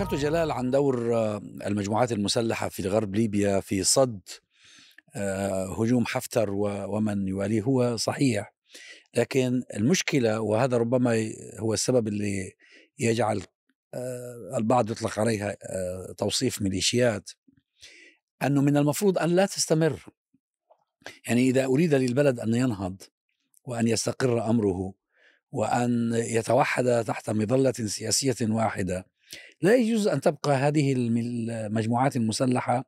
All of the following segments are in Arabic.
ذكرت جلال عن دور المجموعات المسلحة في غرب ليبيا في صد هجوم حفتر ومن يواليه هو صحيح. لكن المشكلة وهذا ربما هو السبب اللي يجعل البعض يطلق عليها توصيف ميليشيات أنه من المفروض أن لا تستمر. يعني إذا أريد للبلد أن ينهض وأن يستقر أمره وأن يتوحد تحت مظلة سياسية واحدة لا يجوز أن تبقى هذه المجموعات المسلحة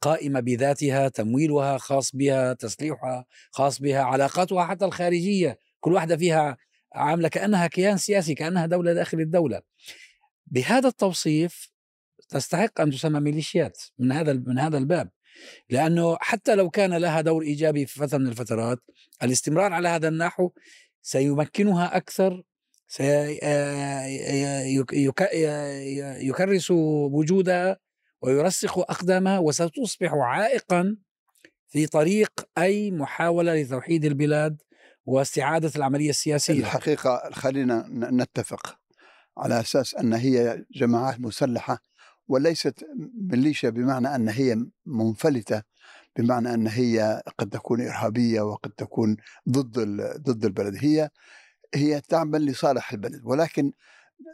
قائمة بذاتها تمويلها خاص بها تسليحها خاص بها علاقاتها حتى الخارجية. كل واحدة فيها عاملة كأنها كيان سياسي كأنها دولة داخل الدولة. بهذا التوصيف تستحق أن تسمى ميليشيات من هذا من هذا الباب. لأنه حتى لو كان لها دور إيجابي في فترة من الفترات الاستمرار على هذا النحو سيمكنها أكثر سيكرس وجودها ويرسخ أقدامها وستصبح عائقا في طريق أي محاولة لتوحيد البلاد واستعادة العملية السياسية. الحقيقة خلينا نتفق على أساس أن هي جماعات مسلحة وليست ميليشيا بمعنى أن هي منفلتة بمعنى أن هي قد تكون إرهابية وقد تكون ضد ضد البلد. هي هي تعمل لصالح البلد ولكن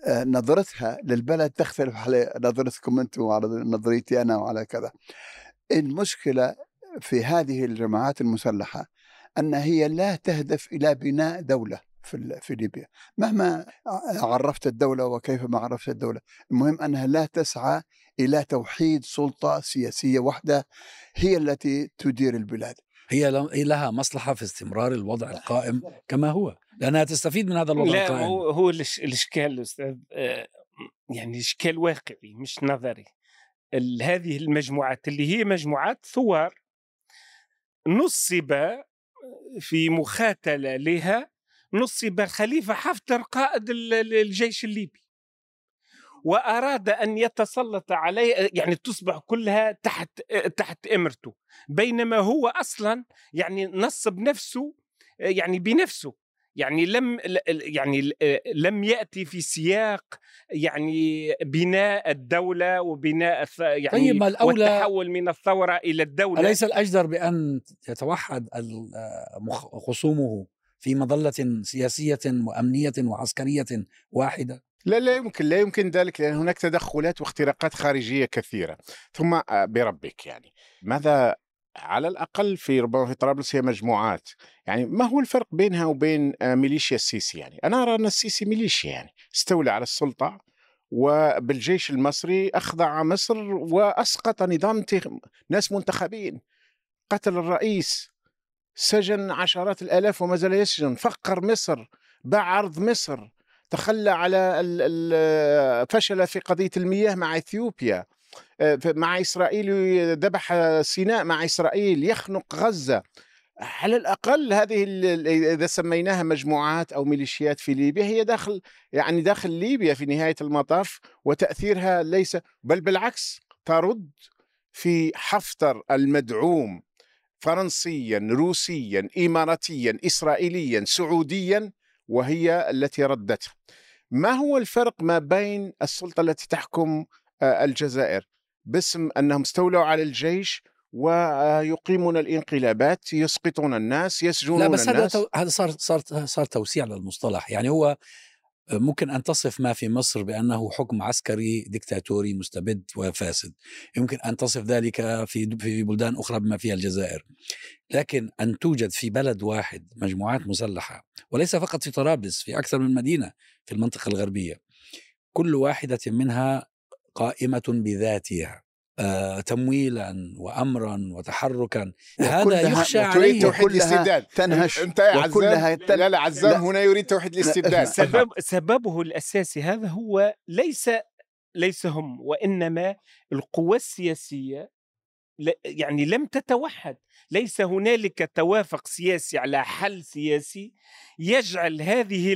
آه، نظرتها للبلد تختلف على نظرتكم أنتم وعلى نظريتي أنا وعلى كذا. المشكلة في هذه الجماعات المسلحة أن هي لا تهدف إلى بناء دولة في في ليبيا مهما عرفت الدولة وكيف ما عرفت الدولة المهم أنها لا تسعى إلى توحيد سلطة سياسية واحدة هي التي تدير البلاد هي لها مصلحة في استمرار الوضع القائم كما هو لأنها تستفيد من هذا الوضع لا القائم. هو هو الإشكال أستاذ آه، يعني إشكال واقعي مش نظري. هذه المجموعات اللي هي مجموعات ثوار نصب في مخاتلة لها نصب خليفه حفتر قائد الجيش الليبي. وأراد أن يتسلط عليه يعني تصبح كلها تحت تحت إمرته. بينما هو أصلا يعني نصب نفسه يعني بنفسه. يعني لم يعني لم يأتي في سياق يعني بناء الدولة وبناء يعني طيب الأولى والتحول من الثورة إلى الدولة. أليس الأجدر بأن يتوحد خصومه في مظلة سياسية وأمنية وعسكرية واحدة؟ لا لا يمكن لا يمكن ذلك لأن هناك تدخلات واختراقات خارجية كثيرة. ثم آه، بربك يعني ماذا على الأقل في ربما في طرابلس هي مجموعات؟ يعني ما هو الفرق بينها وبين آه، ميليشيا السيسي يعني؟ أنا أرى أن السيسي ميليشيا يعني استولى على السلطة وبالجيش المصري أخضع مصر وأسقط نظام ناس منتخبين. قتل الرئيس سجن عشرات الآلاف وما زال يسجن فقر مصر باع أرض مصر. تخلى على فشل في قضية المياه مع إثيوبيا. آه، مع إسرائيل ذبح سيناء مع إسرائيل يخنق غزة. على الأقل هذه إذا سميناها مجموعات أو ميليشيات في ليبيا هي داخل يعني داخل ليبيا في نهاية المطاف وتأثيرها ليس بل بالعكس ترد في حفتر المدعوم فرنسيا روسيا اماراتيا اسرائيليا سعوديا وهي التي ردته ما هو الفرق ما بين السلطة التي تحكم آه، الجزائر؟ باسم أنهم استولوا على الجيش ويقيمون الانقلابات يسقطون الناس يسجنون لا بس الناس. هذا هذا صار صار صار توسيع للمصطلح. يعني هو ممكن أن تصف ما في مصر بأنه حكم عسكري ديكتاتوري مستبد وفاسد. يمكن أن تصف ذلك في في بلدان أخرى بما فيها الجزائر. لكن أن توجد في بلد واحد مجموعات مسلحة وليس فقط في طرابلس في أكثر من مدينة في المنطقة الغربية كل واحدة منها قائمة بذاتها. تمويلا وامرا وتحركا. هذا يخشى عليه توحيد الاستبداد. تنهش. انت يا عزام تن... لا لا عزام لا. هنا يريد توحيد الاستبداد. سبب سببه الأساسي هذا هو ليس ليس هم وإنما القوى السياسية يعني لم تتوحد. ليس هنالك توافق سياسي على حل سياسي يجعل هذه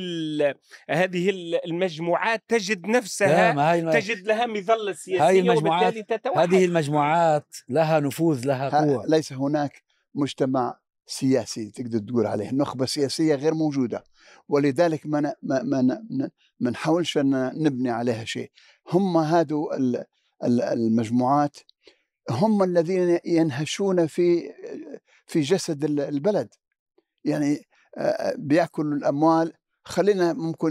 هذه المجموعات تجد نفسها تجد لها مظلة سياسية هاي المجموعات وبالتالي تتوحد. هذه المجموعات لها نفوذ لها قوة. ليس هناك مجتمع سياسي تقدر تقول عليه. نخبة سياسية غير موجودة. ولذلك ما ن- ما ما ن- ما نحاولش أن نبني عليها شيء. هم هادو ال- ال- المجموعات هم الذين ينهشون في في جسد ال- البلد. يعني بيأكلوا الأموال. خلينا ممكن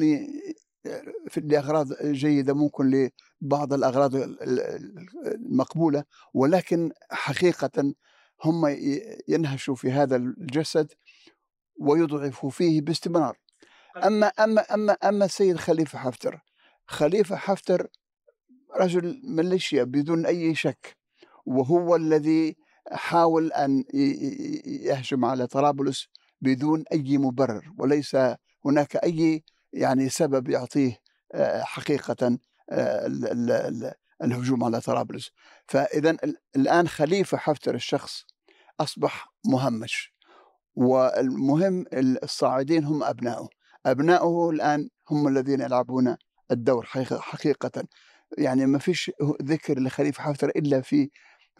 في لاغراض جيدة ممكن لبعض الأغراض ال- ال- المقبولة. ولكن حقيقة هم ينهشوا في هذا الجسد ويضعفوا فيه باستمرار. أما أما أما أما السيد خليفة حفتر. خليفة حفتر رجل ميليشيا بدون أي شك. وهو الذي حاول ي- يهجم على طرابلس بدون أي مبرر وليس هناك أي يعني سبب يعطيه آه، حقيقة آه، ال- ال- ال- الهجوم على طرابلس. فاذا ال- الآن خليفة حفتر الشخص أصبح مهمش والمهم الصاعدين هم أبنائه. أبنائه الآن هم الذين يلعبون الدور حقيقة- يعني ما فيش ذكر لخليفة حفتر إلا في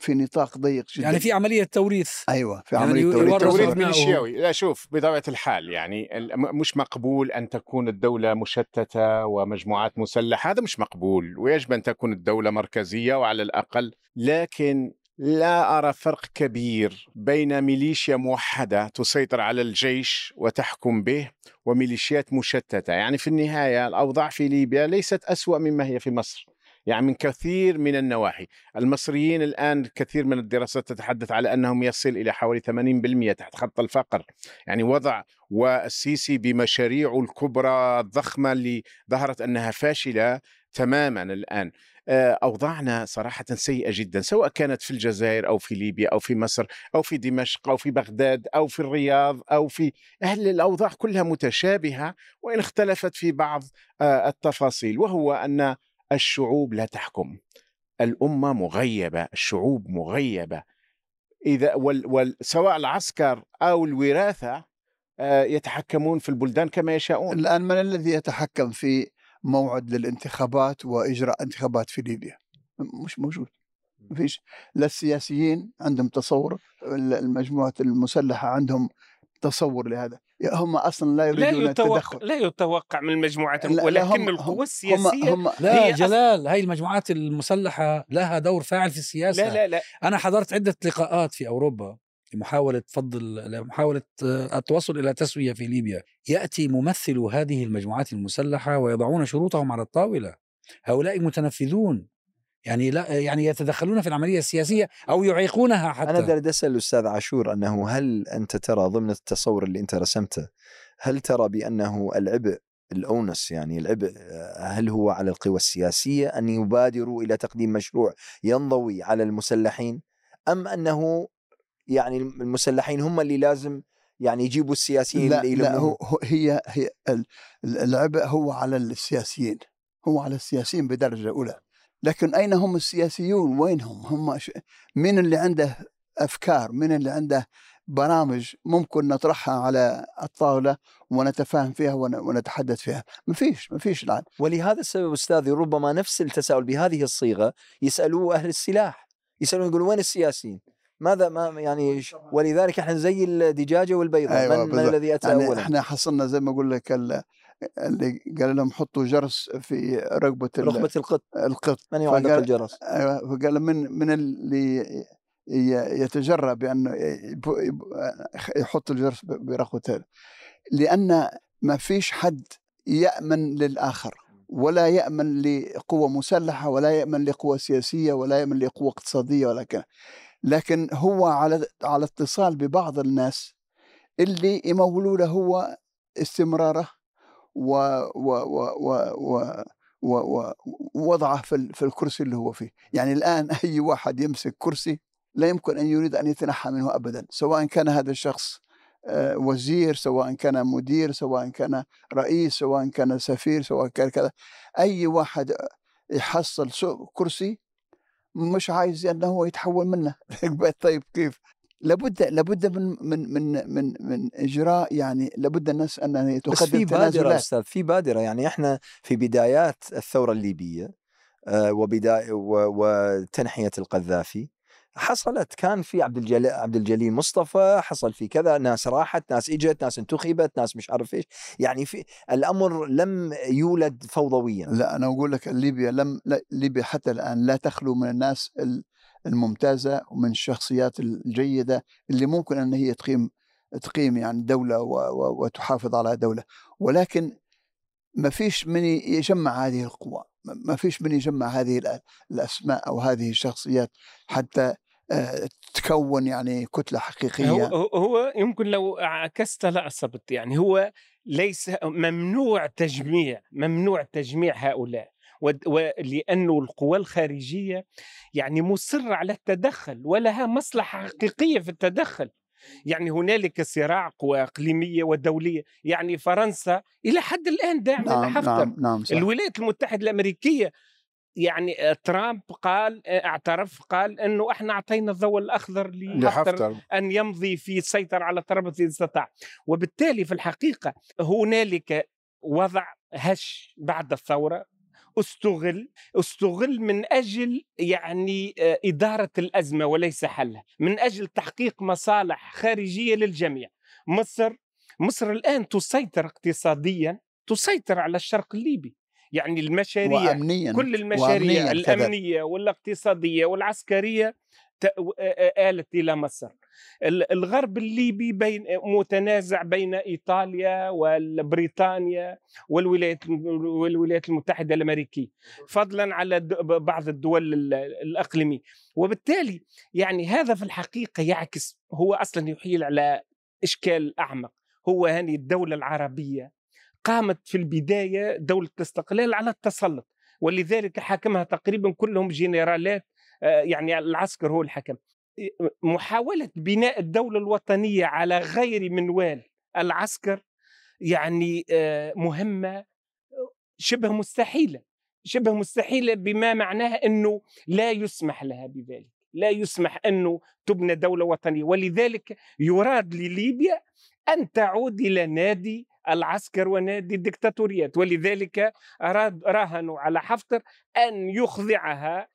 في نطاق ضيق جدا. يعني في عملية توريث. أيوه في يعني عملية يو- توريث. توريث. ميليشياوي لا شوف بطبيعة الحال يعني مش مقبول أن تكون الدولة مشتتة ومجموعات مسلحة. هذا مش مقبول. ويجب أن تكون الدولة مركزية وعلى الأقل. لكن لا أرى فرق كبير بين ميليشيا موحدة تسيطر على الجيش وتحكم به وميليشيات مشتتة. يعني في النهاية الأوضاع في ليبيا ليست أسوأ مما هي في مصر. يعني من كثير من النواحي. المصريين الآن كثير من الدراسات تتحدث على أنهم يصل إلى حوالي 80% تحت خط الفقر. يعني وضع والسيسي بمشاريعه الكبرى الضخمة اللي ظهرت أنها فاشلة تماما الآن. آه، أوضاعنا صراحة سيئة جدا سواء كانت في الجزائر أو في ليبيا أو في مصر أو في دمشق أو في بغداد أو في الرياض أو في أهل الأوضاع كلها متشابهة وإن اختلفت في بعض آه، التفاصيل. وهو أن الشعوب لا تحكم. الأمة مغيبة الشعوب مغيبة. إذا وال وال سواء العسكر أو الوراثة آه، يتحكمون في البلدان كما يشاءون. الآن من الذي يتحكم في موعد للانتخابات وإجراء انتخابات في ليبيا؟ مش موجود. فيش. لا السياسيين عندهم تصور ال- المجموعات المسلحة عندهم تصور لهذا. هم أصلا لا لا يريدون يتوقع التدخل. لا يتوقع من المجموعات لا- لا، ولكن هم- القوى هم- السياسية هم لا هي جلال هاي المجموعات المسلحة لها دور فاعل في السياسة. لا لا لا. أنا حضرت عدة لقاءات في أوروبا لمحاولة فضل لمحاولة آه، التوصل إلى تسوية في ليبيا. يأتي ممثل هذه المجموعات المسلحة ويضعون شروطهم على الطاولة. هؤلاء متنفذون. يعني لا يعني يتدخلون في العملية السياسية أو يعيقونها حتى أنا بدي اسال الاستاذ عاشور أنه هل أنت ترى ضمن التصور اللي أنت رسمته هل ترى بأنه العبء الأونس يعني العبء هل هو على القوى السياسية أن يبادروا إلى تقديم مشروع ينضوي على المسلحين أم أنه يعني المسلحين هم اللي لازم يعني يجيبوا السياسيين لا اللي لا هو هي هي ال- ال- العبء هو على السياسيين هو على السياسيين بدرجة أولى. لكن أين هم السياسيون؟ وينهم؟ هم ش... مين اللي عنده أفكار؟ مين اللي عنده برامج ممكن نطرحها على الطاولة ونتفاهم فيها ون... ونتحدث فيها؟ ما فيش ما فيش الآن. ولهذا السبب أستاذي ربما نفس التساؤل بهذه الصيغة يسألوه أهل السلاح. يسألون يقولون وين السياسيين؟ ماذا ما يعني ولذلك إحنا زي الدجاجة والبيضه أيوة من, من. الذي أتى يعني اولا؟ إحنا حصلنا زي ما أقول لك اللي قال لهم حطوا جرس في رقبه رغبه القط. القط. من يعلق الجرس؟ أيوة، فقال من من اللي يتجرأ يب- يحط الجرس برقبته لأن ما فيش حد يأمن للآخر ولا يأمن لقوة مسلحة ولا يأمن لقوة سياسية ولا يأمن لقوة اقتصادية ولا كذا. لكن هو على على اتصال ببعض الناس اللي يمولوا له هو استمراره و و و و و ووضعه في في الكرسي اللي هو فيه. يعني الآن أي واحد يمسك كرسي لا يمكن أن يريد أن يتنحى منه أبدا سواء كان هذا الشخص آه، وزير سواء كان مدير سواء كان رئيس سواء كان سفير سواء كان كذا. أي واحد يحصل كرسي مش عايز أنه يتحول منه. طيب كيف؟ لابد لابد من من من من من إجراء يعني لابد الناس ان بس تقدم في بادرة أستاذ في بادرة يعني إحنا في بدايات الثورة الليبية آه، وبدايه و- وتنحية القذافي حصلت. كان في عبد الجليل عبد الجليل مصطفى حصل في كذا ناس راحت ناس إجت ناس انتخبت ناس مش عارف إيش. يعني في الأمر لم يولد فوضويا. لا أنا أقول لك ليبيا لم ليبيا حتى الآن لا تخلو من الناس ال- الممتازة ومن الشخصيات الجيدة اللي ممكن أن هي تقيم تقيم يعني دولة وتحافظ على دولة. ولكن ما فيش من يجمع هذه القوى ما- فيش من يجمع هذه الأسماء أو هذه الشخصيات حتى آه، تكون يعني كتلة حقيقية. هو- هو يمكن لو عكست لا أصبت يعني هو ليس ممنوع تجميع ممنوع تجميع هؤلاء. ولأنه القوى الخارجية يعني مصرة على التدخل ولها مصلحة حقيقية في التدخل. يعني هنالك صراع قوى إقليمية ودولية يعني فرنسا إلى حد الآن داعمة نعم لحفتر نعم نعم صح. الولايات المتحدة الأمريكية. يعني آه، ترامب قال آه، اعترف قال إنه إحنا أعطينا الضوء الأخضر لحفتر أن يمضي في السيطره على ترابلس اذا استطاع. وبالتالي في الحقيقة هنالك وضع هش بعد الثورة. استغل استغل من أجل يعني آه، إدارة الأزمة وليس حلها من أجل تحقيق مصالح خارجية للجميع. مصر مصر الآن تسيطر اقتصاديا تسيطر على الشرق الليبي. يعني المشاريع وامنيا كل المشاريع وأمنياً والاقتصادية والعسكرية ت- آلت إلى مصر. ال- الغرب الليبي بين متنازع بين إيطاليا وبريطانيا والولايات والولايات المتحدة الأمريكية فضلا على بعض الدول ال- الأقليمية. وبالتالي يعني هذا في الحقيقة يعكس هو أصلا يحيل على إشكال أعمق. هو هذه الدولة العربية قامت في البداية دولة الاستقلال على التسلط ولذلك حاكمها تقريبا كلهم جنرالات يعني العسكر هو الحكم. محاولة بناء الدولة الوطنية على غير منوال العسكر يعني آه، مهمة شبه مستحيلة شبه مستحيلة بما معناه أنه لا يسمح لها بذلك لا يسمح أنه تبنى دولة وطنية. ولذلك يراد لليبيا أن تعود إلى نادي العسكر ونادي الدكتاتوريات. ولذلك أراد راهنوا على حفتر أن يخضعها آه،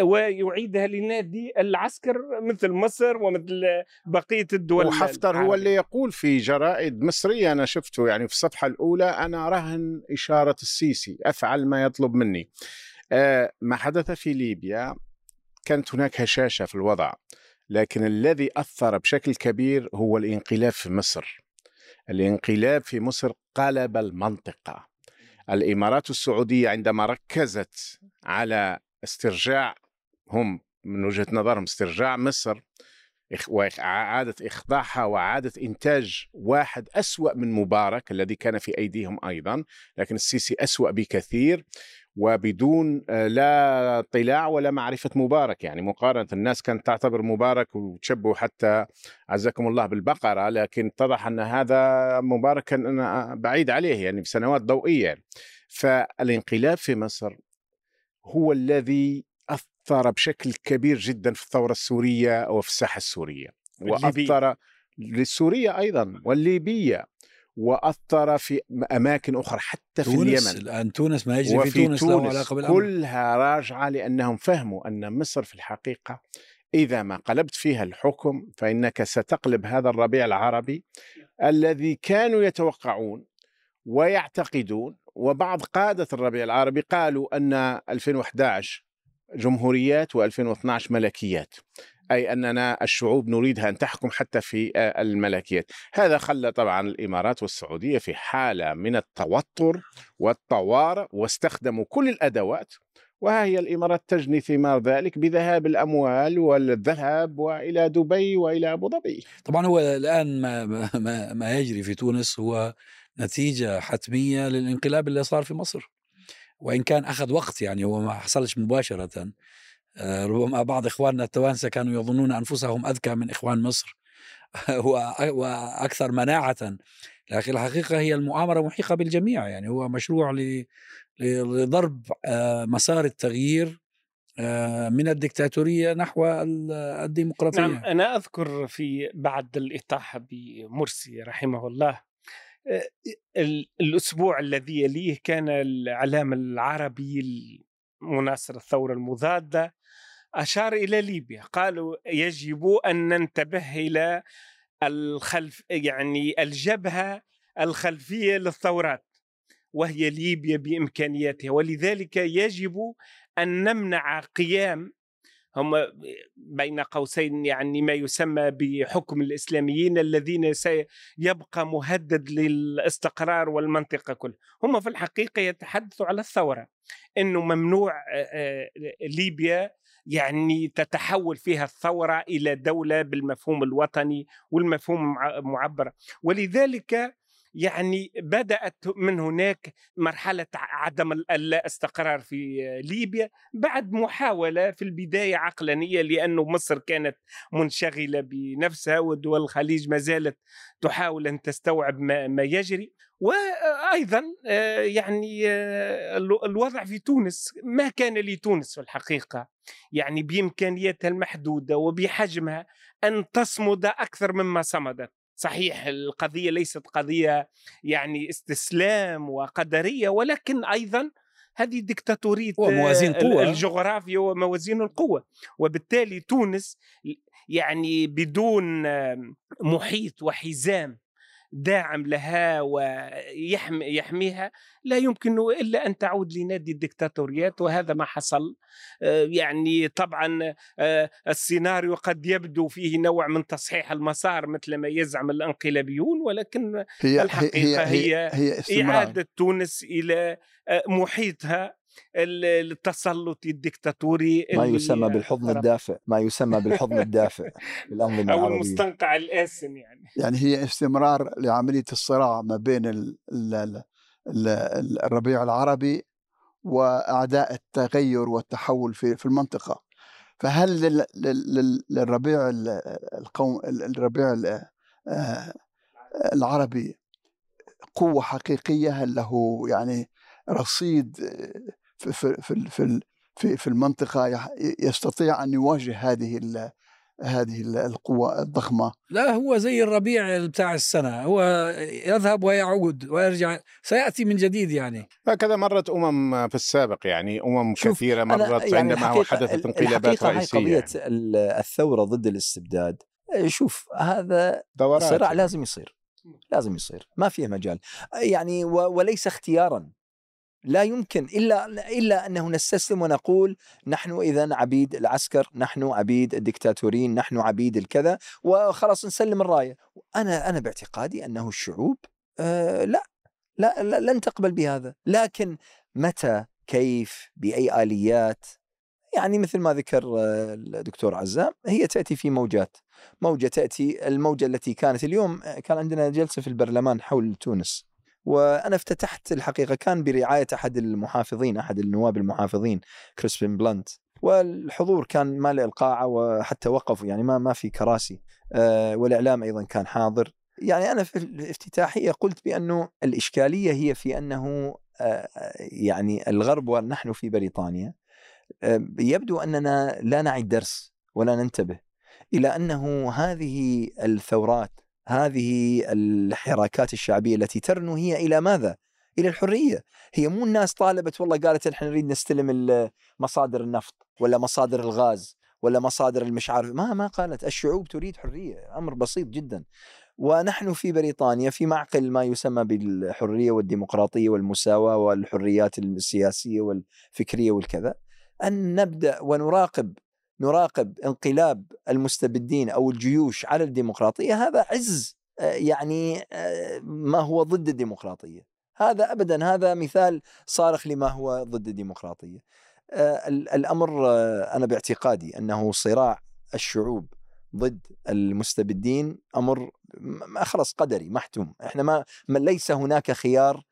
ويعيدها لنادي العسكر مثل مصر ومثل بقية الدول وحفتر هو العربية. اللي يقول في جرائد مصرية أنا شفته يعني في الصفحة الأولى أنا رهن إشارة السيسي أفعل ما يطلب مني. ما حدث في ليبيا؟ كانت هناك هشاشة في الوضع لكن الذي أثر بشكل كبير هو الانقلاب في مصر. الانقلاب في مصر قلب المنطقة. الإمارات السعودية عندما ركزت على استرجاع هم من وجهة نظرهم استرجاع مصر وإعادة إخضاعها وإعادة إنتاج واحد أسوأ من مبارك الذي كان في أيديهم أيضا لكن السيسي أسوأ بكثير وبدون آه، لا اطلاع ولا معرفة مبارك. يعني مقارنة الناس كانت تعتبر مبارك وتشبه حتى عزكم الله بالبقرة لكن اتضح أن هذا مبارك بعيد عليه يعني بسنوات ضوئية. فالانقلاب في مصر هو الذي أثر بشكل كبير جدا في الثورة السورية وفي الساحة السورية. وأثر للسورية أيضا والليبية وأثر في أماكن أخرى حتى في تونس اليمن الآن تونس ما يجري في تونس, له تونس علاقة بالامر كلها راجعة لأنهم فهموا أن مصر في الحقيقة إذا ما قلبت فيها الحكم فإنك ستقلب هذا الربيع العربي الذي كانوا يتوقعون ويعتقدون وبعض قادة الربيع العربي قالوا أن 2011 جمهوريات و2012 ملكيات أي أننا الشعوب نريدها أن تحكم حتى في آه، الملكيات. هذا خلى طبعا الإمارات والسعودية في حالة من التوتر والطوارئ واستخدموا كل الأدوات وها هي الإمارات تجني ثمار ذلك بذهاب الأموال والذهب وإلى دبي وإلى أبو ظبي. طبعا هو الآن ما, ما, ما يجري في تونس هو نتيجة حتمية للانقلاب اللي صار في مصر. وإن كان أخذ وقت يعني هو ما حصلش مباشرة. آه، ربما بعض إخواننا التوانسة كانوا يظنون أنفسهم أذكى من إخوان مصر. وأكثر مناعة. لكن الحقيقة هي المؤامرة محيقه بالجميع. يعني هو مشروع لضرب آه، مسار التغيير آه، من الدكتاتورية نحو ال- الديمقراطية. نعم أنا أذكر في بعد الإطاحة بمرسي رحمه الله آه، ال- الأسبوع الذي يليه كان الإعلام العربي المناصر الثورة المضادة أشار إلى ليبيا قالوا يجب أن ننتبه إلى الخلف يعني الجبهة الخلفية للثورات وهي ليبيا بإمكانياتها ولذلك يجب أن نمنع قيام هم بين قوسين يعني ما يسمى بحكم الإسلاميين الذين سيبقى مهدد للاستقرار والمنطقة كلها هم في الحقيقة يتحدثوا على الثورة أنه ممنوع ليبيا يعني تتحول فيها الثورة إلى دولة بالمفهوم الوطني والمفهوم معبر ولذلك يعني بدأت من هناك مرحلة عدم اللا استقرار في ليبيا بعد محاولة في البداية عقلانية لأنه مصر كانت منشغلة بنفسها ودول الخليج ما زالت تحاول أن تستوعب ما, ما يجري. وأيضا يعني الوضع في تونس ما كان لتونس في الحقيقة. يعني بإمكانياتها المحدودة وبحجمها أن تصمد أكثر مما صمدت. صحيح القضية ليست قضية يعني استسلام وقدرية ولكن أيضا هذه ديكتاتورية وموازين قوة الجغرافيا وموازين القوة. وبالتالي تونس يعني بدون محيط وحزام داعم لها ويحميها لا يمكن إلا أن تعود لنادي الدكتاتوريات وهذا ما حصل. يعني طبعا السيناريو قد يبدو فيه نوع من تصحيح المسار مثل ما يزعم الأنقلابيون ولكن هي الحقيقة هي, هي, هي, هي إعادة تونس إلى محيطها. التسلطي الدكتاتوري ما يسمى بالحضن الدافع ما يسمى بالحضن الدافع بالأنظمة أو المستنقع الآسن يعني. يعني هي استمرار لعملية الصراع ما بين ال ال ال الربيع العربي وأعداء التغير والتحول في في المنطقة. فهل للربيع القوم الربيع العربي قوة حقيقية هل له يعني رصيد في في في في في المنطقة يستطيع أن يواجه هذه هذه القوى الضخمة. لا هو زي الربيع بتاع السنة. هو يذهب ويعود ويرجع سيأتي من جديد يعني. هكذا مرت أمم في السابق يعني أمم كثيرة مرت يعني عندما حدثت انقلابات رئيسية. قضية يعني. الثورة ضد الاستبداد. شوف هذا صراع لازم يصير. لازم يصير. ما فيه مجال. يعني وليس اختيارا. لا يمكن إلا إلا أنه نستسلم ونقول نحن اذا عبيد العسكر، نحن عبيد الدكتاتورين، نحن عبيد الكذا وخلاص نسلم الراية. أنا أنا باعتقادي أنه الشعوب آه لا لا, لا لن تقبل بهذا، لكن متى كيف بأي آليات؟ يعني مثل ما ذكر آه، الدكتور عزام هي تأتي في موجات. موجة تأتي الموجة التي كانت اليوم آه، كان عندنا جلسة في البرلمان حول تونس. وأنا افتتحت الحقيقة كان برعاية أحد المحافظين أحد النواب المحافظين كريسبين بلانت. والحضور كان مالئ القاعه وحتى وقفوا يعني ما ما في كراسي. أه والإعلام أيضا كان حاضر. يعني أنا في الافتتاحية قلت بأنه الإشكالية هي في أنه أه يعني الغرب ونحن في بريطانيا أه يبدو أننا لا نعي الدرس ولا ننتبه إلى أنه هذه الثورات هذه الحراكات الشعبية التي ترنو هي إلى ماذا؟ إلى الحرية، هي مو الناس طالبت والله قالت إحنا نريد نستلم مصادر النفط ولا مصادر الغاز ولا مصادر المشعر ما ما قالت الشعوب تريد حرية، أمر بسيط جدا. ونحن في بريطانيا في معقل ما يسمى بالحرية والديمقراطية والمساواة والحريات السياسية والفكرية والكذا أن نبدأ ونراقب نراقب انقلاب المستبدين أو الجيوش على الديمقراطية هذا عز آه، يعني آه، ما هو ضد الديمقراطية. هذا ابدا هذا مثال صارخ لما هو ضد الديمقراطية. آه، الأمر أنا باعتقادي أنه صراع الشعوب ضد المستبدين أمر خلاص قدري محتوم. إحنا ما ليس هناك خيار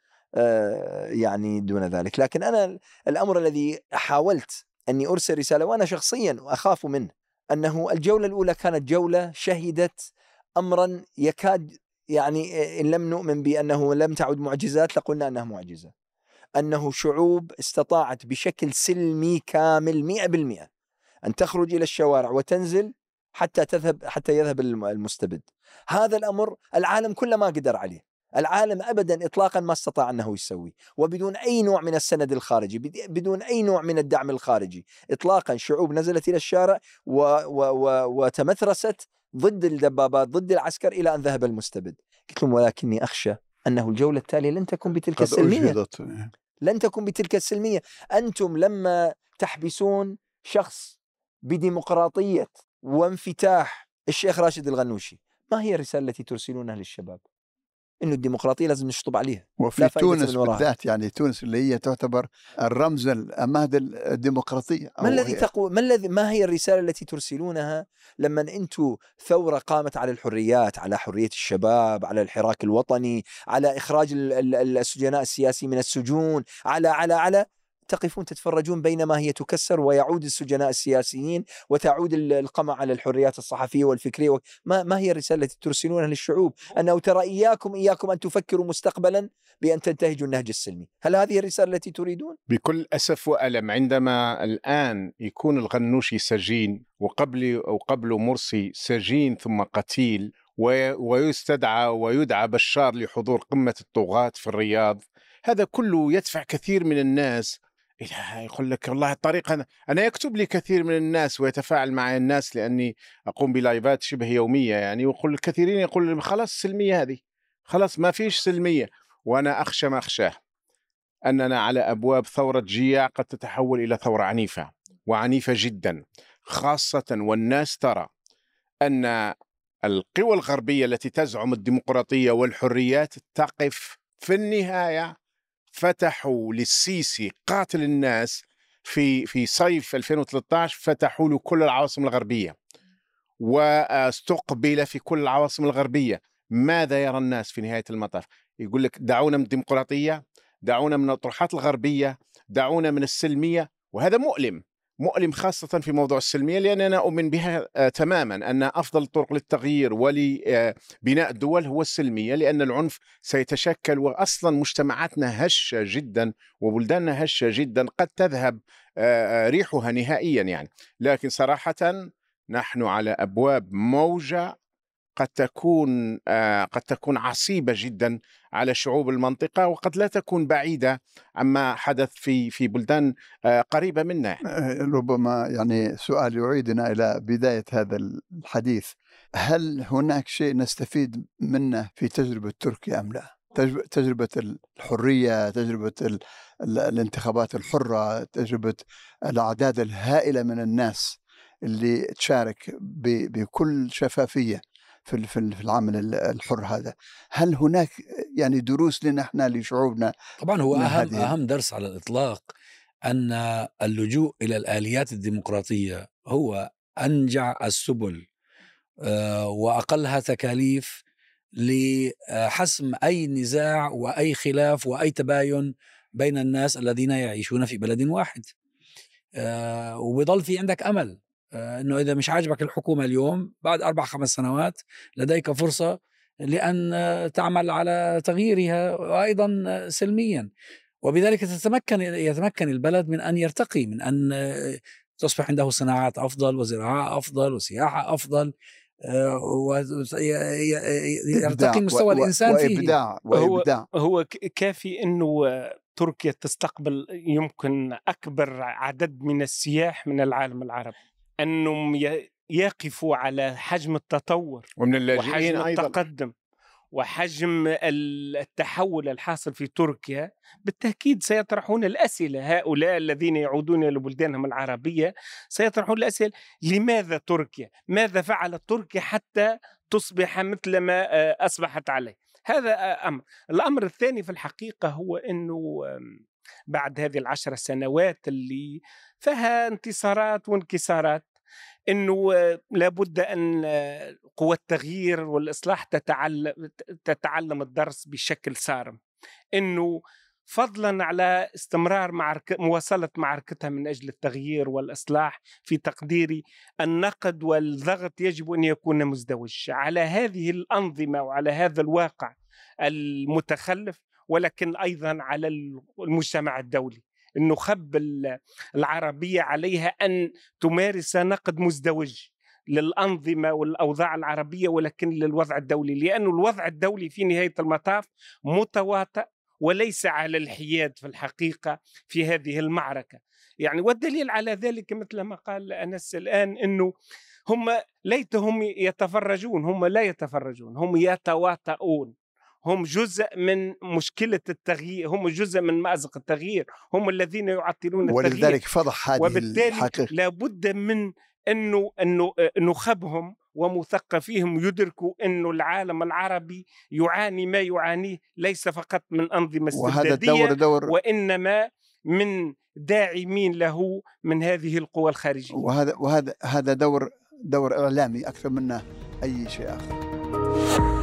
يعني دون ذلك. لكن أنا الأمر الذي حاولت أني أرسل رسالة وأنا شخصيا أخاف منه أنه الجولة الأولى كانت جولة شهدت امرا يكاد يعني إن لم نؤمن بأنه لم تعد معجزات لقلنا أنها معجزة. أنه شعوب استطاعت بشكل سلمي كامل 100% أن تخرج إلى الشوارع وتنزل حتى تذهب حتى يذهب المستبد. هذا الأمر العالم كله ما قدر عليه. العالم ابدا اطلاقا ما استطاع أنه يسوي وبدون أي نوع من السند الخارجي بد- بدون أي نوع من الدعم الخارجي. اطلاقا شعوب نزلت إلى الشارع و و و وتمثرست ضد الدبابات ضد العسكر إلى أن ذهب المستبد. قلت لهم ولكني أخشى أنه الجولة التالية لن تكون بتلك قد السلمية. أجهضت لن تكون بتلك السلمية. أنتم لما تحبسون شخص بديمقراطية وانفتاح الشيخ راشد الغنوشي ما هي الرسالة التي ترسلونها للشباب؟ إنه الديمقراطية لازم نشطب عليها وفي تونس. بالذات يعني تونس اللي هي تعتبر الرمز الأمهد الديمقراطية ما الذي تقو ما الذي ما هي الرسالة التي ترسلونها لما أنتم ثورة قامت على الحريات على حرية الشباب على الحراك الوطني على إخراج ال- ال- السجناء السياسيين من السجون على على على تقفون تتفرجون بينما هي تكسر ويعود السجناء السياسيين وتعود ال- القمع على الحريات الصحفية والفكرية و- ما ما هي الرسالة التي ترسلونها للشعوب؟ أنه ترى إياكم إياكم أن تفكروا مستقبلا بأن تنتهجوا النهج السلمي. هل هذه الرسالة التي تريدون؟ بكل أسف وألم عندما الآن يكون الغنوشي سجين وقبل وقبله مرسي سجين ثم قتيل ويستدعى ويدعى بشار لحضور قمة الطغاة في الرياض هذا كله يدفع كثير من الناس يقول لك والله الطريقة أنا, أنا يكتب لي كثير من الناس ويتفاعل معي الناس لأني أقوم بلايفات شبه يومية يعني ويقول الكثيرين يقول خلاص السلمية هذه خلاص ما فيش سلمية وأنا أخشى ما أخشاه. أننا على أبواب ثورة جياع قد تتحول إلى ثورة عنيفة وعنيفة جدا خاصة والناس ترى أن القوى الغربية التي تزعم الديمقراطية والحريات تقف في النهاية فتحوا للسيسي قاتل الناس في في صيف 2013 فتحوا له كل العواصم الغربية. واستقبل في كل العواصم الغربية. ماذا يرى الناس في نهاية المطاف؟ يقول لك دعونا من الديمقراطية دعونا من الأطروحات الغربية دعونا من السلمية وهذا مؤلم. مؤلم خاصة في موضوع السلمية لأن أنا أؤمن بها آه، تماما أن أفضل الطرق للتغيير ولبناء الدول هو السلمية لأن العنف سيتشكل وأصلا مجتمعاتنا هشة جدا وبلداننا هشة جدا قد تذهب آه، آه، ريحها نهائيا يعني. لكن صراحة نحن على أبواب موجة قد تكون آه، قد تكون عصيبة جدا على شعوب المنطقة وقد لا تكون بعيدة عما حدث في في بلدان آه، قريبة منا. آه، ربما يعني سؤال يعيدنا إلى بداية هذا الحديث هل هناك شيء نستفيد منه في تجربة تركيا أم لا؟ تجربة- الحرية تجربة ال- ال- الانتخابات الحرة تجربة الأعداد الهائلة من الناس اللي تشارك بكل شفافية في في ال- في العمل ال- الحر هذا. هل هناك يعني دروس لنا إحنا لشعوبنا طبعا هو أهم هذه- أهم درس على الإطلاق أن اللجوء إلى الآليات الديمقراطية هو أنجع السبل آه، وأقلها تكاليف لحسم أي نزاع وأي خلاف وأي تباين بين الناس الذين يعيشون في بلد واحد. آه، وبيضل في عندك أمل. إنه إذا مش عاجبك الحكومة اليوم بعد أربع خمس سنوات لديك فرصة لأن آه، تعمل على تغييرها وأيضا آه، سلميا. وبذلك تتمكن يتمكن البلد من أن يرتقي من أن آه، تصبح عنده صناعات أفضل وزراعة أفضل وسياحة أفضل ويرتقي إبداع مستوى الإنسان فيه. وإبداع هو- وإبداع. هو ك- كافي إنه آه، تركيا تستقبل يمكن أكبر عدد من السياح من العالم العربي. أنهم يقفوا على حجم التطور ومن اللاجئين وحجم التقدم وحجم ال- التحول الحاصل في تركيا بالتأكيد سيطرحون الأسئلة. هؤلاء الذين يعودون إلى بلدانهم العربية سيطرحون الأسئلة. لماذا تركيا؟ ماذا فعلت تركيا حتى تصبح مثل ما آه، أصبحت عليه؟ هذا أمر. الأمر الثاني في الحقيقة هو أنه بعد هذه العشر سنوات اللي فيها انتصارات وانكسارات إنه لابد أن قوى التغيير والإصلاح تتعلم تتعلم الدرس بشكل صارم. إنه فضلا على استمرار معركة مواصلة معركتها من أجل التغيير والإصلاح في تقديري النقد والضغط يجب أن يكون مزدوج. على هذه الأنظمة وعلى هذا الواقع المتخلف ولكن أيضا على المجتمع الدولي. إنه خب ال- العربية عليها أن تمارس نقد مزدوج للأنظمة والأوضاع العربية ولكن للوضع الدولي. لأن الوضع الدولي في نهاية المطاف متواطئ وليس على الحياد في الحقيقة في هذه المعركة. يعني والدليل على ذلك مثل ما قال أنس الآن أنه هم ليتهم يتفرجون هم لا يتفرجون هم يتواطؤون. هم جزء من مشكلة التغيير هم جزء من مأزق التغيير هم الذين يعطلون التغيير. ولذلك فضح هذه وبالتالي الحقيقة. لابد من إنه إنه نخبهم ومثقفيهم يدركوا إنه العالم العربي يعاني ما يعانيه ليس فقط من أنظمة وهذا استبدادية الدور دور وإنما من داعمين له من هذه القوى الخارجية. وهذا وهذا هذا دور دور إعلامي أكثر منه أي شيء آخر.